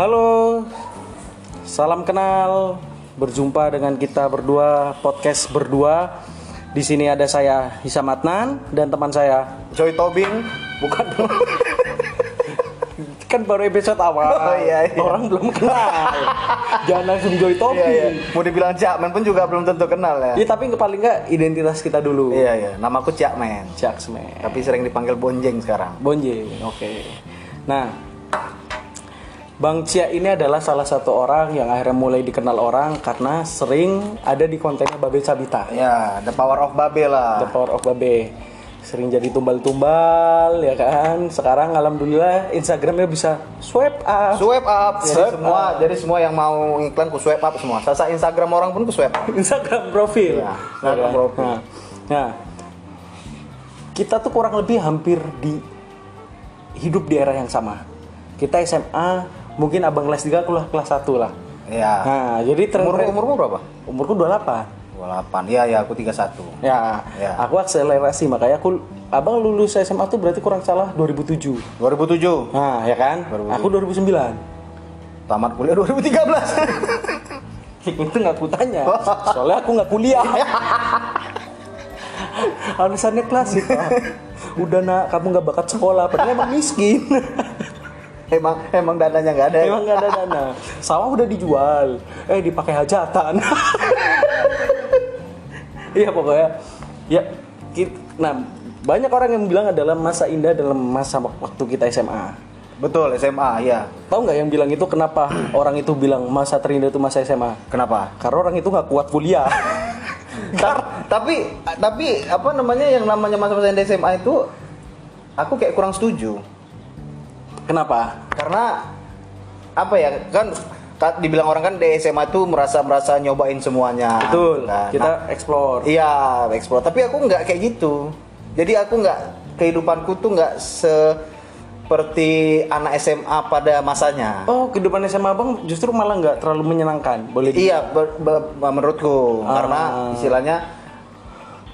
Halo, salam kenal. Berjumpa dengan kita berdua podcast berdua. Di sini ada saya Hisam Adnan dan teman saya. Joy Tobing Bukan kan baru episode awal. Oh, iya, iya. Orang belum kenal. Jangan langsung Joy Topi. Iya iya. Mau dibilang Jakman pun juga belum tentu kenal ya. Ya, tapi paling nggak identitas kita dulu. Iya iya. Namaku Jakman. Jacksman. Tapi sering dipanggil Bonjeng sekarang. Bonje, oke. Nah, Bang Cia ini adalah salah satu orang yang akhirnya mulai dikenal orang karena sering ada di kontennya Babe Sabita. Ya, the power of Babe The lah. Power of Babe. Sering jadi tumbal-tumbal ya kan. Sekarang alhamdulillah Instagramnya bisa swipe up. Swipe up. Jadi Swipe semua up. jadi semua yang mau iklan ku swipe up semua. Sasa Instagram orang pun ku swipe. Instagram profil. Iya, Instagram kan? profil. Nah, nah, kita tuh kurang lebih hampir di hidup di era yang sama. Kita SMA, mungkin abang kelas 3, aku lah kelas 1 lah. Iya. Nah, jadi Umur umurmu berapa? umurku 28. 28. Iya ya, aku 31. Ya, Ya. aku akselerasi makanya aku abang lulus SMA tuh berarti kurang salah 2007. 2007. Nah, ya kan? 2007. Aku 2009. Tamat kuliah 2013. itu nggak aku tanya soalnya aku nggak kuliah alasannya klasik Pak. udah nak kamu nggak bakat sekolah padahal emang miskin emang emang dananya nggak ada. ya? emang nggak ada dana sawah udah dijual eh dipakai hajatan iya pokoknya ya kit- nah banyak orang yang bilang adalah masa indah dalam masa waktu kita SMA Betul, SMA, ya. tahu nggak yang bilang itu kenapa orang itu bilang masa terindah itu masa SMA Kenapa? karena orang itu nggak kuat kuliah Ta- tapi tapi apa namanya yang namanya masa-masa SMA itu aku kayak kurang setuju kenapa karena apa ya kan ka- dibilang orang kan di SMA tuh merasa merasa nyobain semuanya Betul. Nah, kita nah, explore. iya explore tapi aku nggak kayak gitu jadi aku nggak kehidupanku tuh nggak seperti anak SMA pada masanya Oh, kehidupan SMA Bang justru malah nggak terlalu menyenangkan. Boleh di- Iya, ber- ber- menurutku Ah. karena istilahnya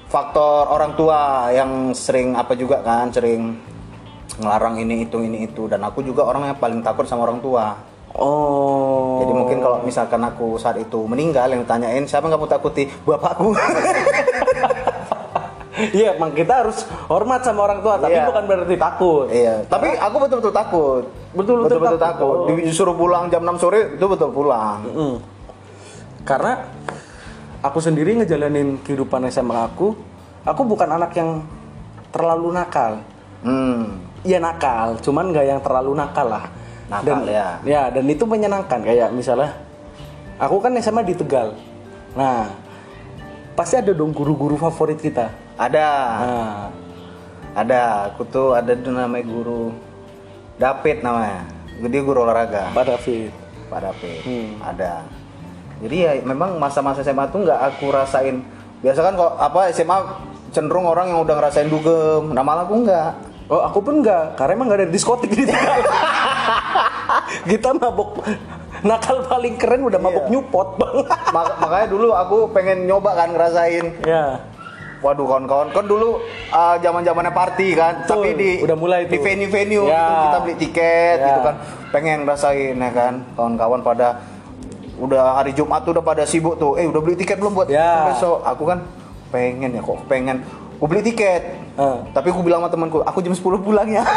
faktor orang tua yang sering apa juga kan, sering ngelarang ini itu ini itu dan aku juga orang yang paling takut sama orang tua. Oh. Jadi mungkin kalau misalkan aku saat itu meninggal yang tanyain siapa yang kamu takuti? Bapakku. Iya, emang kita harus hormat sama orang tua, tapi Iya. bukan berarti takut. iya, tapi aku betul-betul takut. Betul-betul betul takut. takut. Disuruh pulang jam 6 sore itu betul pulang. Mm. Karena aku sendiri ngejalanin kehidupan SMA aku, aku bukan anak yang terlalu nakal. Hmm. Iya nakal, cuman nggak yang terlalu nakal lah. Nakal, dan, ya. Ya, dan itu menyenangkan kayak misalnya, aku kan SMA di Tegal. Nah, pasti ada dong guru-guru favorit kita. Ada. Nah, Ada, aku tuh ada tuh namanya guru David namanya. Dia guru olahraga. Pak David. Pak David. Hmm. Ada. Jadi ya memang masa-masa SMA tuh nggak aku rasain. Biasa kan kok apa SMA cenderung orang yang udah ngerasain dugem. Nah malah aku nggak. Oh, aku pun enggak, karena emang enggak ada diskotik di Tegal. kita mabok nakal paling keren udah mabok Iya. nyupot, Bang. Mak- makanya dulu aku pengen nyoba kan ngerasain. ya. Waduh kawan-kawan kan dulu uh, zaman-zamannya party kan, Betul, tapi di udah mulai di tuh. venue-venue Ya. gitu kita beli tiket Ya. gitu kan, pengen ngerasain ya kan, kawan-kawan pada udah hari Jumat tuh udah pada sibuk tuh, eh udah beli tiket belum buat Ya. besok? Aku kan pengen ya kok pengen, aku beli tiket, Eh. tapi aku bilang sama temanku, aku jam 10 pulang ya.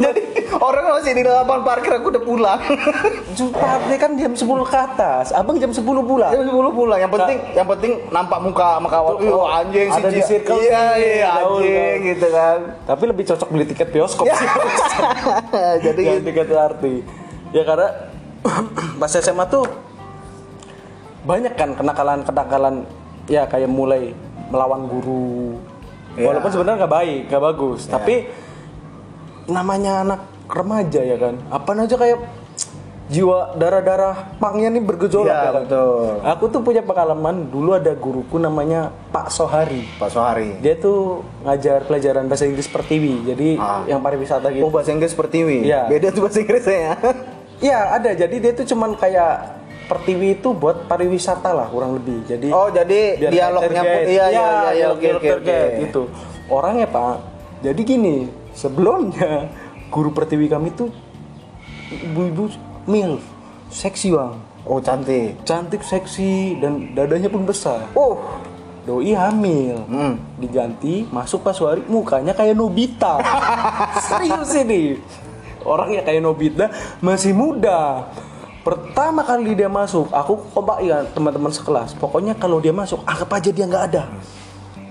Jadi orang masih di lapangan parkir aku udah pulang. Jumatnya kan jam 10 ke atas. Abang jam 10 pulang. Jam 10 pulang. Yang penting yang penting nampak muka sama kawan. Wah, anjing Ada si di circle Iya, sih, iya, anjing gitu kan. Tapi lebih cocok beli tiket bioskop Ya. sih. Jadi gitu. tiket arti. Ya karena pas SMA tuh banyak kan kenakalan-kenakalan ya kayak mulai melawan guru. Ya. Walaupun sebenarnya nggak baik, nggak bagus. Ya. Tapi namanya anak remaja ya kan. Apa aja kayak jiwa darah-darah pangnya nih bergejolak Iya, ya kan? betul. Aku tuh punya pengalaman dulu ada guruku namanya Pak Sohari. Pak Sohari. Dia tuh ngajar pelajaran bahasa Inggris pertiwi. Jadi Ah. yang pariwisata gitu. Oh bahasa Inggris seperti ini. Iya. Beda tuh bahasa Inggrisnya ya. Iya ada. Jadi dia tuh cuman kayak pertiwi itu buat pariwisata lah kurang lebih. Jadi Oh jadi dialognya pun iya iya iya, iya dialog oke oke oke. gitu. Orangnya Pak. Jadi gini sebelumnya guru pertiwi kami tuh ibu-ibu mil seksi bang Oh cantik. cantik seksi dan dadanya pun besar Oh. doi hamil Hmm. diganti masuk pas hari mukanya kayak Nobita serius ini orangnya kayak Nobita masih muda pertama kali dia masuk aku kompak ya teman-teman sekelas. Pokoknya kalau dia masuk anggap aja dia nggak ada.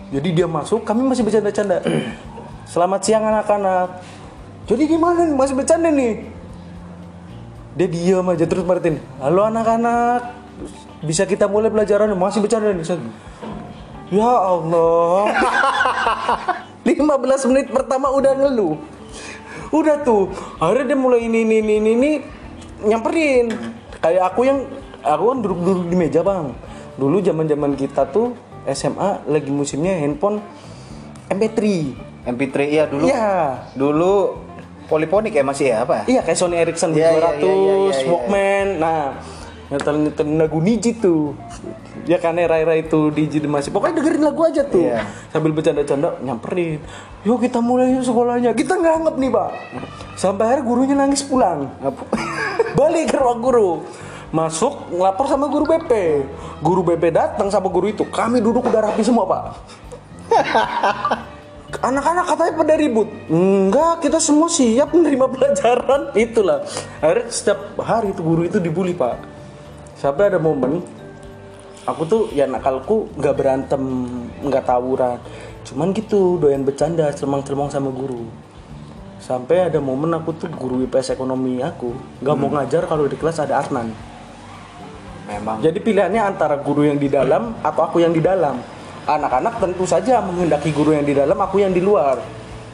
Jadi dia masuk kami masih bercanda-canda. Selamat siang anak-anak. Jadi gimana masih bercanda nih. Dia diam aja terus Martin halo anak-anak. Bisa kita mulai pelajaran masih bercanda nih. Ya Allah. 15 menit pertama udah ngeluh. Udah tuh akhirnya dia mulai ini ini ini, ini nyamperin kayak aku yang aku kan duduk-duduk di meja bang dulu zaman zaman kita tuh SMA lagi musimnya handphone MP3 MP3 iya dulu. Iya. Dulu poliponik ya masih ya apa? Iya kayak Sony Ericsson Iya, 200, iya, iya, iya, iya. Walkman. Nah, nyetel nyetel lagu Niji tuh. Ya kan era-era itu Niji masih. Pokoknya dengerin lagu aja tuh. Iya. Sambil bercanda-canda nyamperin. Yuk kita mulai yuk sekolahnya. Kita nggak anggap nih, Pak. Sampai akhirnya gurunya nangis pulang. Balik ke ruang guru. Masuk ngelapor sama guru BP. Guru BP datang sama guru itu. Kami duduk udah rapi semua, Pak. Anak-anak katanya pada ribut. Enggak, kita semua siap menerima pelajaran. Itulah. Akhirnya setiap hari itu guru itu dibully, Pak. Sampai ada momen aku tuh ya nakalku nggak berantem, nggak tawuran. Cuman gitu, doyan bercanda, celmang-celmong sama guru. Sampai ada momen aku tuh guru IPS ekonomi aku nggak mau ngajar kalau di kelas ada Adnan. Memang. Jadi pilihannya antara guru yang di dalam atau aku yang di dalam. Anak-anak tentu saja menghendaki guru yang di dalam, aku yang di luar.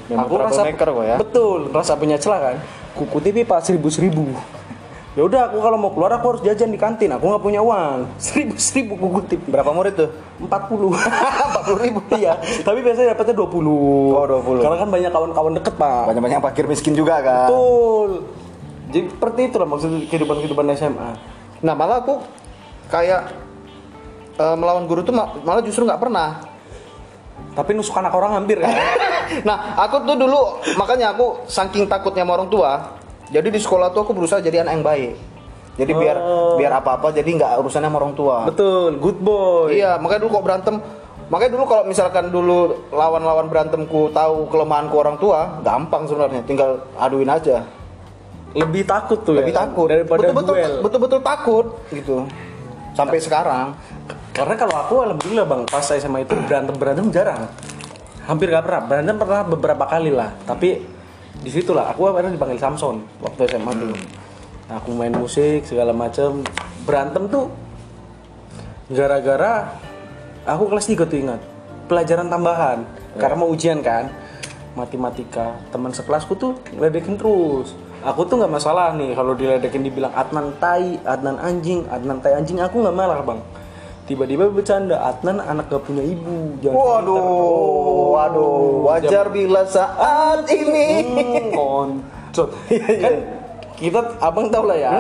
Memang aku rasa troublemaker kok ya. betul, rasa punya celah kan. Kuku TV pak seribu seribu. Ya udah, aku kalau mau keluar aku harus jajan di kantin. Aku nggak punya uang. Seribu seribu kuku TV. Berapa murid tuh? Empat puluh. Empat puluh ribu. Iya. Tapi biasanya dapetnya dua puluh. Oh, 20. Karena kan banyak kawan-kawan deket pak. Banyak-banyak fakir miskin juga kan. Betul. Jadi seperti itulah maksud kehidupan kehidupan SMA. Nah malah aku kayak eh, melawan guru tuh ma- malah justru nggak pernah. Tapi nusuk anak orang hampir kan. Nah aku tuh dulu makanya aku saking takutnya sama orang tua. Jadi di sekolah tuh aku berusaha jadi anak yang baik. Jadi biar Oh. biar apa-apa jadi nggak urusannya sama orang tua. Betul, good boy. Iya, makanya dulu kok berantem. Makanya dulu kalau misalkan dulu lawan-lawan berantemku tahu kelemahanku orang tua, gampang sebenarnya, tinggal aduin aja. Lebih takut tuh Lebih ya. takut. daripada betul-betul, duel. betul-betul takut gitu. Sampai sekarang. Karena kalau aku alhamdulillah bang pas SMA itu berantem berantem jarang. Hampir gak pernah. Berantem pernah beberapa kali lah. Tapi di situ lah aku akhirnya dipanggil Samson waktu SMA dulu. Nah, aku main musik segala macem. Berantem tuh gara-gara aku kelas 3 tuh ingat pelajaran tambahan. Karena mau ujian kan matematika. Teman sekelasku tuh ngeledekin terus. Aku tuh nggak masalah nih kalau diledekin dibilang Adnan tai Adnan anjing Adnan tai anjing. Aku nggak marah bang tiba-tiba bercanda Adnan anak gak punya ibu jangan Waduh, pinter." waduh, wajar bila saat ini. Hmm, koncot kan kita abang tau lah ya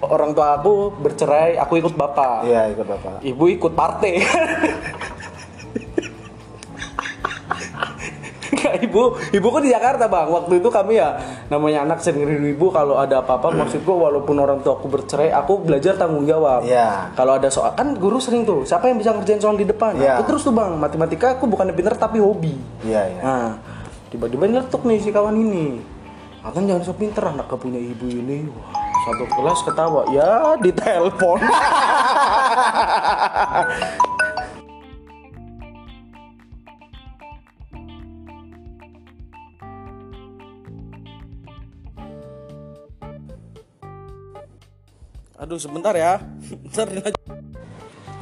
orang tua aku bercerai aku ikut bapak Iya, ikut bapak. ibu ikut partai ibu ibu kan di Jakarta bang waktu itu kami ya namanya anak sering rindu ibu kalau ada apa-apa maksudku walaupun orang tua aku bercerai aku belajar tanggung jawab Iya. kalau ada soal kan guru sering tuh siapa yang bisa ngerjain soal di depan Iya. aku terus tuh bang matematika aku bukan pinter tapi hobi Iya, iya. Nah, tiba-tiba nyeletuk nih si kawan ini. Atau jangan sok pinter anak gak punya ibu ini. Wah, satu kelas ketawa. Ya, ditelepon. Aduh, sebentar ya. Bentar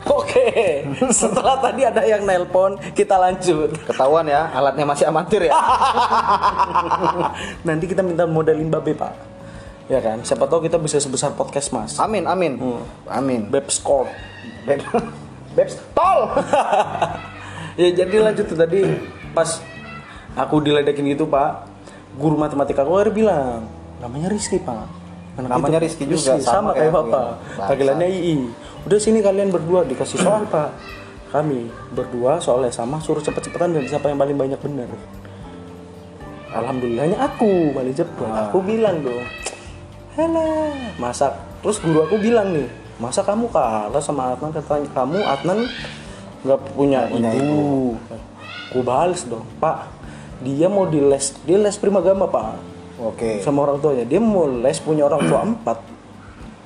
Oke, setelah tadi ada yang nelpon, kita lanjut. Ketahuan ya, alatnya masih amatir ya. Nanti kita minta modelin babe pak Ya kan, siapa tahu kita bisa sebesar podcast mas Amin, amin. Amin. Beb score Beb, Bebs, tol. Ya jadi lanjut tuh tadi Pas aku diledekin gitu pak Guru matematika aku akhirnya bilang Namanya Rizky pak Namanya itu, Rizky juga, sama, sama kayak bapak. ya. Panggilannya II Udah sini kalian berdua dikasih soal pak. Kami berdua soalnya sama Suruh cepet-cepetan dan siapa yang paling banyak bener. Alhamdulillahnya aku malah cepet. Aku bilang dong Halah, masa? Terus guru aku bilang nih masa kamu kalah sama Adnan? Katanya kamu Adnan nggak punya, punya ibu. aku balas dong pak dia mau di les dia les primagama pak Oke. sama orang tuanya. Dia mau les punya orang tua empat.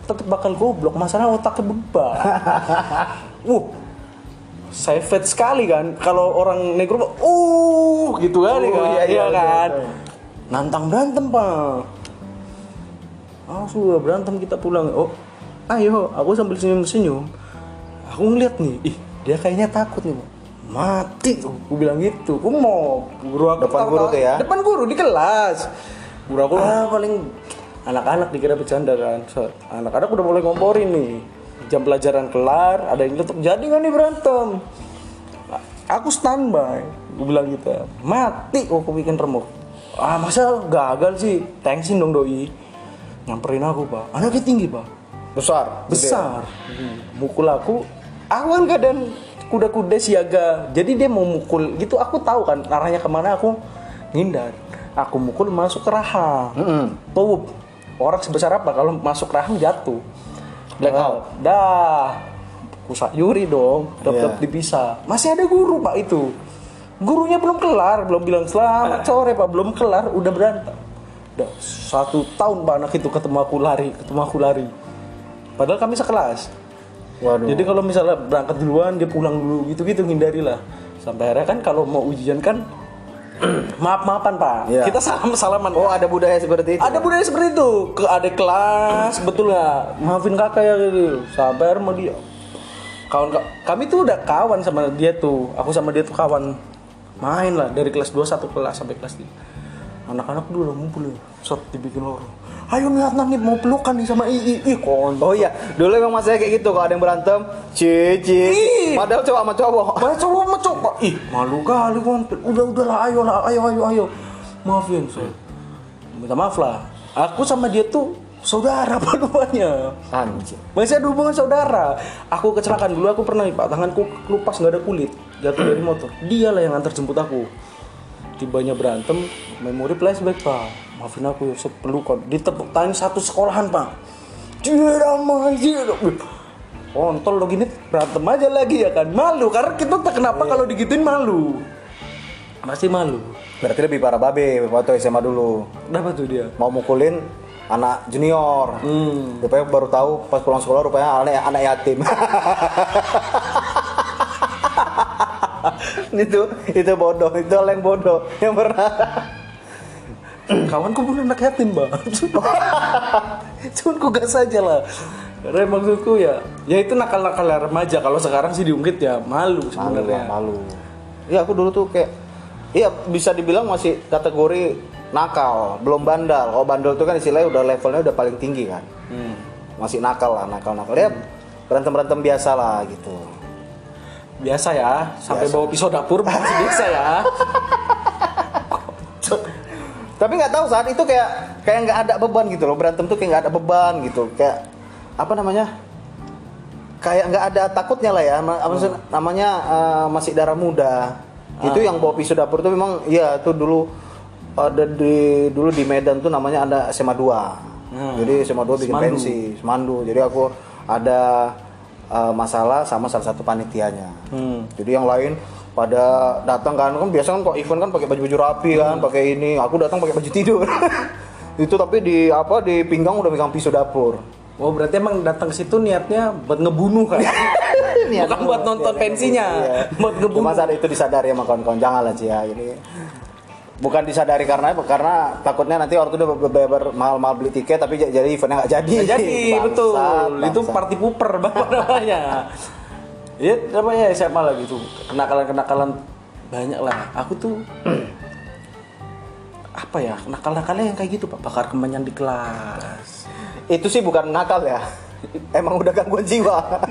Tetap bakal goblok. Masalah otaknya bebal uh. Saya fit sekali kan. Kalau orang negro uh gitu kan, Uh, kan? iya, iya, Iya kan? iya, iya. nantang berantem pak. Ah sudah berantem kita pulang. Oh ayo aku sambil senyum senyum aku ngeliat nih ih dia kayaknya takut nih mati. Aku bilang gitu. Aku mau guru aku Depan tahu- guru tuh ya? depan guru di kelas guru aku ah paling anak-anak dikira bercanda kan. So, anak-anak udah mulai ngomporin nih. Jam pelajaran kelar ada yang tetap jadi nggak nih berantem. Aku standby. Gue bilang gitu. Mati kok aku bikin remuk. Ah masa gagal sih? Thanksin dong doi. Nyamperin aku pak. Anaknya tinggi pak. Besar. besar. Mukul aku. Aku kan keadaan kuda-kuda siaga. Jadi dia mau mukul. Gitu aku tahu kan arahnya ke mana. Aku ngindar aku mukul masuk ke rahang. Mm-mm. tuh orang sebesar apa? Kalau masuk rahang jatuh. Blackout. dah. Kusak yuri dong tetap Iya. dipisah. Masih ada guru pak itu. Gurunya belum kelar belum bilang selamat sore pak. Belum kelar udah berantem. Udah satu tahun pak anak itu ketemu aku lari ketemu aku lari. Padahal kami sekelas. Waduh. jadi kalau misalnya berangkat duluan dia pulang dulu gitu-gitu hindarilah. Sampai akhirnya kan kalau mau ujian kan maaf-maafan pak. Iya. kita salam salaman Oh, ada budaya seperti itu. ada budaya seperti itu. Ke adik kelas betul nggak maafin kakak ya gitu. Sabar sama dia. Kawan kami tuh udah kawan sama dia tuh. Aku sama dia tuh kawan. Main lah dari kelas 2 satu kelas sampai kelas 3 anak-anak dulu ngumpul ya set dibikin lorong ayo nih Adnan nih mau pelukan nih sama Ii ih kon. Oh iya, dulu emang masanya kayak gitu kalau ada yang berantem, cici. Padahal cowok sama cowok. Banyak cowok sama cowok. Ih malu kali kon. Udah udah lah ayo lah ayo ayo ayo. Maafin saya minta maaf lah. Aku sama dia tuh saudara dua-duanya Anjir. masih ada hubungan saudara. Aku kecelakaan dulu aku pernah pak. Tanganku kelupas nggak ada kulit. Jatuh dari motor. Dia lah yang antar jemput aku. Tibanya berantem memori flashback pak maafin aku ya sepelukan ditepuk tangan satu sekolahan pak jirama. Kontol lo gini berantem aja lagi ya kan malu karena kita tak kenapa kalau digituin malu masih malu Berarti lebih parah babe waktu SMA dulu. kenapa tuh dia Mau mukulin anak junior. hmm. Rupanya baru tahu pas pulang sekolah rupanya anak anak yatim. itu itu bodoh, itu yang bodoh yang pernah. Kawanku pun anak yatim bang cuman ku gas aja lah karena maksudku ya ya itu nakal-nakal remaja kalau sekarang sih diungkit ya malu malu sebenarnya lah, malu. Iya aku dulu tuh kayak iya bisa dibilang masih kategori nakal, belum bandal. Kalau bandel tuh kan istilahnya udah levelnya udah paling tinggi kan. Hmm. Masih nakal lah, nakal-nakal. Ya berantem-berantem biasa lah gitu. biasa ya sampai Biasa. bawa pisau dapur masih biasa ya Tapi nggak tahu saat itu kayak kayak nggak ada beban gitu loh. Berantem tuh kayak nggak ada beban gitu. Kayak apa namanya? Kayak nggak ada takutnya lah ya. Apa sih namanya eh, masih darah muda. Itu yang bawa pisau dapur tuh memang iya tuh dulu ada di dulu di Medan tuh namanya ada SMA 2 Hmm. jadi SMA 2 bikin Semandu. pensi Semandu. Jadi aku ada eh, masalah sama salah satu panitianya. Hmm. jadi yang lain pada datang kan kan biasa kan kok event kan pakai baju-baju rapi kan, pakai ini. Aku datang pakai baju tidur. itu tapi di apa di pinggang udah megang pisau dapur. oh berarti emang datang ke situ niatnya buat ngebunuh kan bukan buat nonton pensinya Iya. buat ngebunuh Cuma saat itu disadari sama kawan-kawan janganlah sih ya. Ini bukan disadari karena apa? Karena takutnya nanti waktu itu bayar mahal-mahal beli tiket tapi jadi eventnya nggak jadi. Nggak jadi Bangsat, betul itu bangsat. party pooper bapak namanya ya namanya SMA lagi tuh? Kenakalan kenakalan banyak lah. Aku tuh apa ya? Nakal nakalnya yang kayak gitu pak. Bakar kemenyan di kelas. Itu sih bukan nakal ya. Emang udah gangguan jiwa.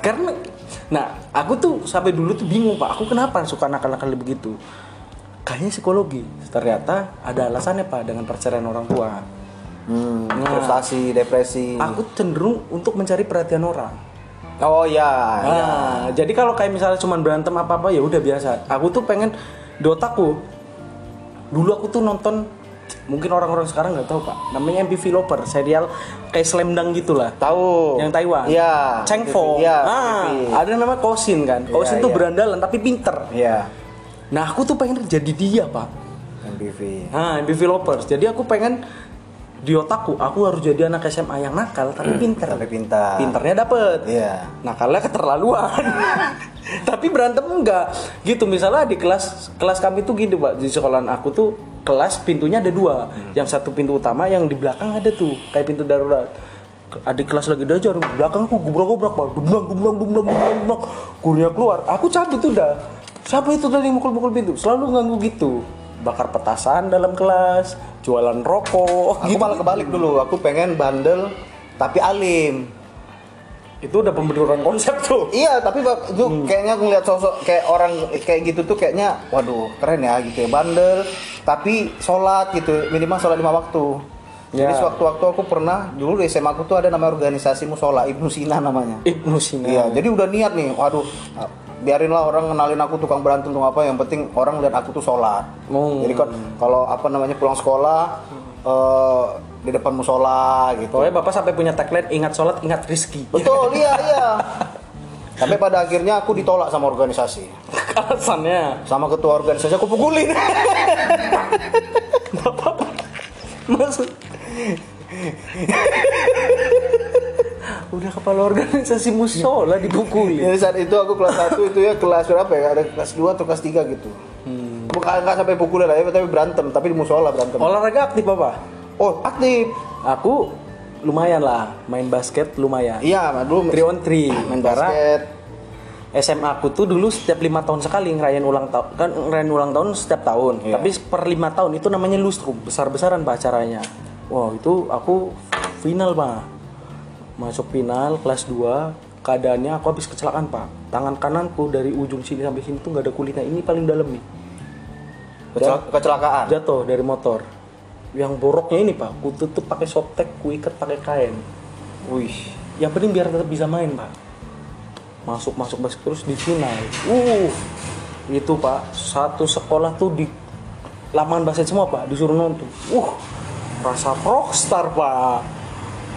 karena nah aku tuh sampai dulu tuh bingung pak. Aku kenapa suka nakal nakal begitu? Kayaknya psikologi. Ternyata ada alasannya pak dengan perceraian orang tua. Hmm, Nah. frustasi, depresi. aku cenderung untuk mencari perhatian orang Oh iya. iya. Nah, jadi kalau kayak misalnya cuman berantem apa apa ya udah biasa. Aku tuh pengen di otakku dulu aku tuh nonton mungkin orang-orang sekarang nggak tahu pak namanya MPV Lover serial kayak Slam Dunk gitulah Tahu. yang Taiwan Iya. Cheng Fo Iya. ah, MPV. ada nama Kosin kan Kosin Iya, tuh iya. berandalan tapi pinter Iya. nah aku tuh pengen jadi dia pak MPV. Nah, MPV Lovers. Jadi aku pengen di otakku aku harus jadi anak SMA yang nakal tapi pinter. Tapi pintar. Pinternya dapet. Iya. Nakalnya keterlaluan. tapi berantem enggak. Gitu misalnya di kelas kelas kami tuh gitu, Pak. Di sekolahan aku tuh kelas pintunya ada dua. Yang satu pintu utama yang di belakang ada tuh kayak pintu darurat. Adik kelas lagi belajar, di belakangku gubrak-gubrak, Pak. Dumlang, dumlang, dumlang, dumlang, dumlang. Gurunya keluar, aku cabut udah. Siapa itu tadi mukul-mukul pintu? Selalu ganggu gitu. Bakar petasan dalam kelas, jualan rokok. Aku gitu. malah kebalik dulu. Aku pengen bandel tapi alim. Itu udah pembentukan konsep tuh. Iya, tapi itu kayaknya ngeliat sosok kayak orang kayak gitu tuh kayaknya, waduh keren ya gitu ya bandel, tapi sholat gitu minimal sholat lima waktu. Jadi Ya. sewaktu-waktu aku pernah dulu di SMA aku tuh ada namanya organisasi musola Ibnu Sina namanya. Ibnu Sina. Iya, jadi udah niat nih, waduh biarinlah orang kenalin aku tukang berantem tukang apa yang penting orang lihat aku tuh sholat. Oh. Jadi kan kalau apa namanya pulang sekolah eh, di depan musola gitu. Pokoknya bapak sampai punya tagline ingat sholat, ingat rizki. Betul, iya iya. Sampai pada akhirnya aku ditolak sama organisasi. Alasannya. Sama ketua organisasi aku pukulin. Maksud Udah kepala organisasi musola dipukulin. Jadi saat itu aku kelas 1 itu ya kelas berapa ya? Ada kelas 2 atau kelas 3 gitu. Bukan nggak sampai pukulin lah ya, tapi berantem, tapi di musola berantem. Olahraga aktif bapak? Oh, aktif. Aku lumayan lah, main basket lumayan. Iya, dulu 3 on 3 main basket. SMA aku tuh dulu setiap lima tahun sekali ngerayain ulang tahun kan ngerayain ulang tahun setiap tahun Iya. tapi per lima tahun itu namanya lustrum besar besaran pak acaranya wow itu aku final pak masuk final kelas 2 keadaannya aku habis kecelakaan pak. Tangan kananku dari ujung sini sampai sini tuh nggak ada kulitnya. Ini paling dalam nih. Kecel- kecelakaan. jatuh dari motor. Yang boroknya ini pak. Ku tutup pakai softtek ku ikat pakai kain. Wih. yang penting biar tetap bisa main pak. Masuk masuk basket terus di final. Uh itu pak. Satu sekolah tuh di lapangan basket semua pak. Disuruh nonton. Uh rasa rockstar pak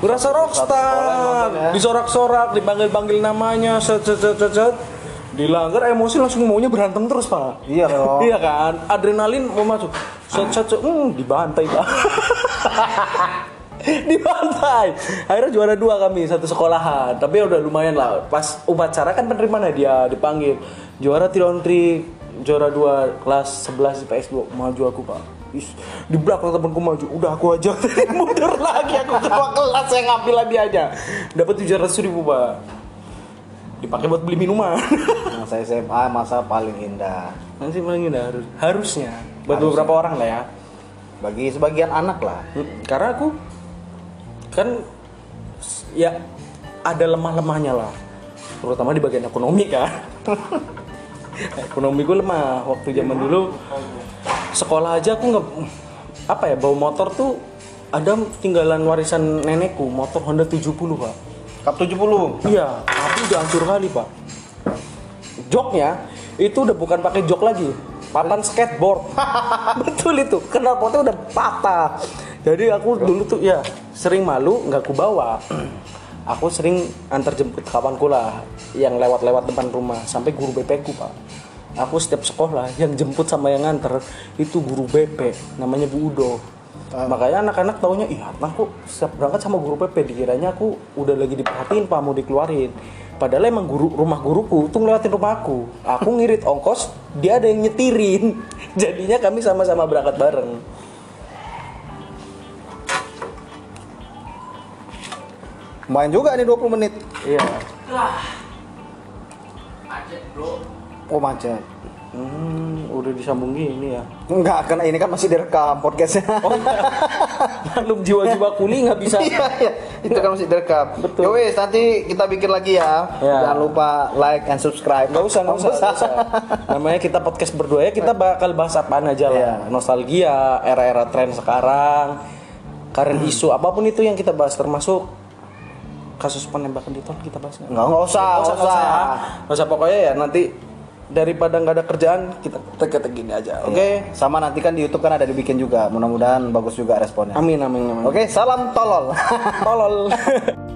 berasa rockstar. ya. disorak-sorak dipanggil panggil namanya set set set set, set. dilanggar emosi langsung maunya berantem terus pak. Iya dong. iya kan? Adrenalin mau masuk. Set set set. Hmm, dibantai pak. Dibantai. Akhirnya juara dua kami satu sekolahan. Tapi udah lumayan lah. Pas upacara kan penerima hadiah dipanggil. Juara trilontri juara dua kelas 11 di PS 2 maju aku pak Is, di belakang temanku maju udah aku aja. Mundur lagi aku ketua kelas saya ngambil lagi aja dapat tujuh ratus ribu pak dipakai buat beli minuman. Masa SMA masa paling indah. nanti paling indah? Harus harusnya. Buat Harusnya. beberapa orang lah ya. Bagi sebagian anak lah. Hmm, karena aku kan ya ada lemah-lemahnya lah. Terutama di bagian ekonomi kan. Ekonomi gue lemah. Waktu zaman dulu sekolah aja aku nggak apa ya bawa motor tuh ada tinggalan warisan nenekku motor Honda 70 pak. Kap 70. iya tapi udah hancur kali pak. Joknya itu udah bukan pakai jok lagi papan skateboard. Betul itu knalpotnya udah patah. Jadi aku dulu tuh ya sering malu nggak aku bawa. Aku sering antar jemput kawanku lah yang lewat-lewat depan rumah sampai guru BP ku pak aku setiap sekolah yang jemput sama yang nganter itu guru BP namanya Bu Udo. Makanya anak-anak taunya iya aku setiap berangkat sama guru PP dikiranya aku udah lagi diperhatiin pak mau dikeluarin. Padahal emang guru rumah guruku tuh ngelewatin rumahku aku. Ngirit ongkos dia ada yang nyetirin. Jadinya kami sama-sama berangkat bareng. Main juga nih 20 menit. iya Oh macet. hmm, udah disambung gini ya Enggak, karena ini kan masih direkam podcastnya. oh maklum jiwa-jiwa kuli nggak bisa Iya, iya. Itu kan masih direkam. Betul. Yowes, nanti kita bikin lagi ya. Ya. Jangan lupa like and subscribe. Nggak usah, nggak usah, nggak usah. Namanya kita podcast berdua ya, kita bakal bahas apaan aja lah. Iya. Nostalgia, era-era tren sekarang, current isu, apa pun itu yang kita bahas termasuk kasus penembakan di tol kita bahas nggak? Enggak, enggak usah, Nggak enggak usah, nggak usah. usah. Nggak usah, pokoknya ya nanti daripada nggak ada kerjaan kita tek gini aja oke Oke, sama nanti kan di YouTube kan ada dibikin juga. Mudah-mudahan bagus juga responnya. amin amin amin Oke, salam tolol. tolol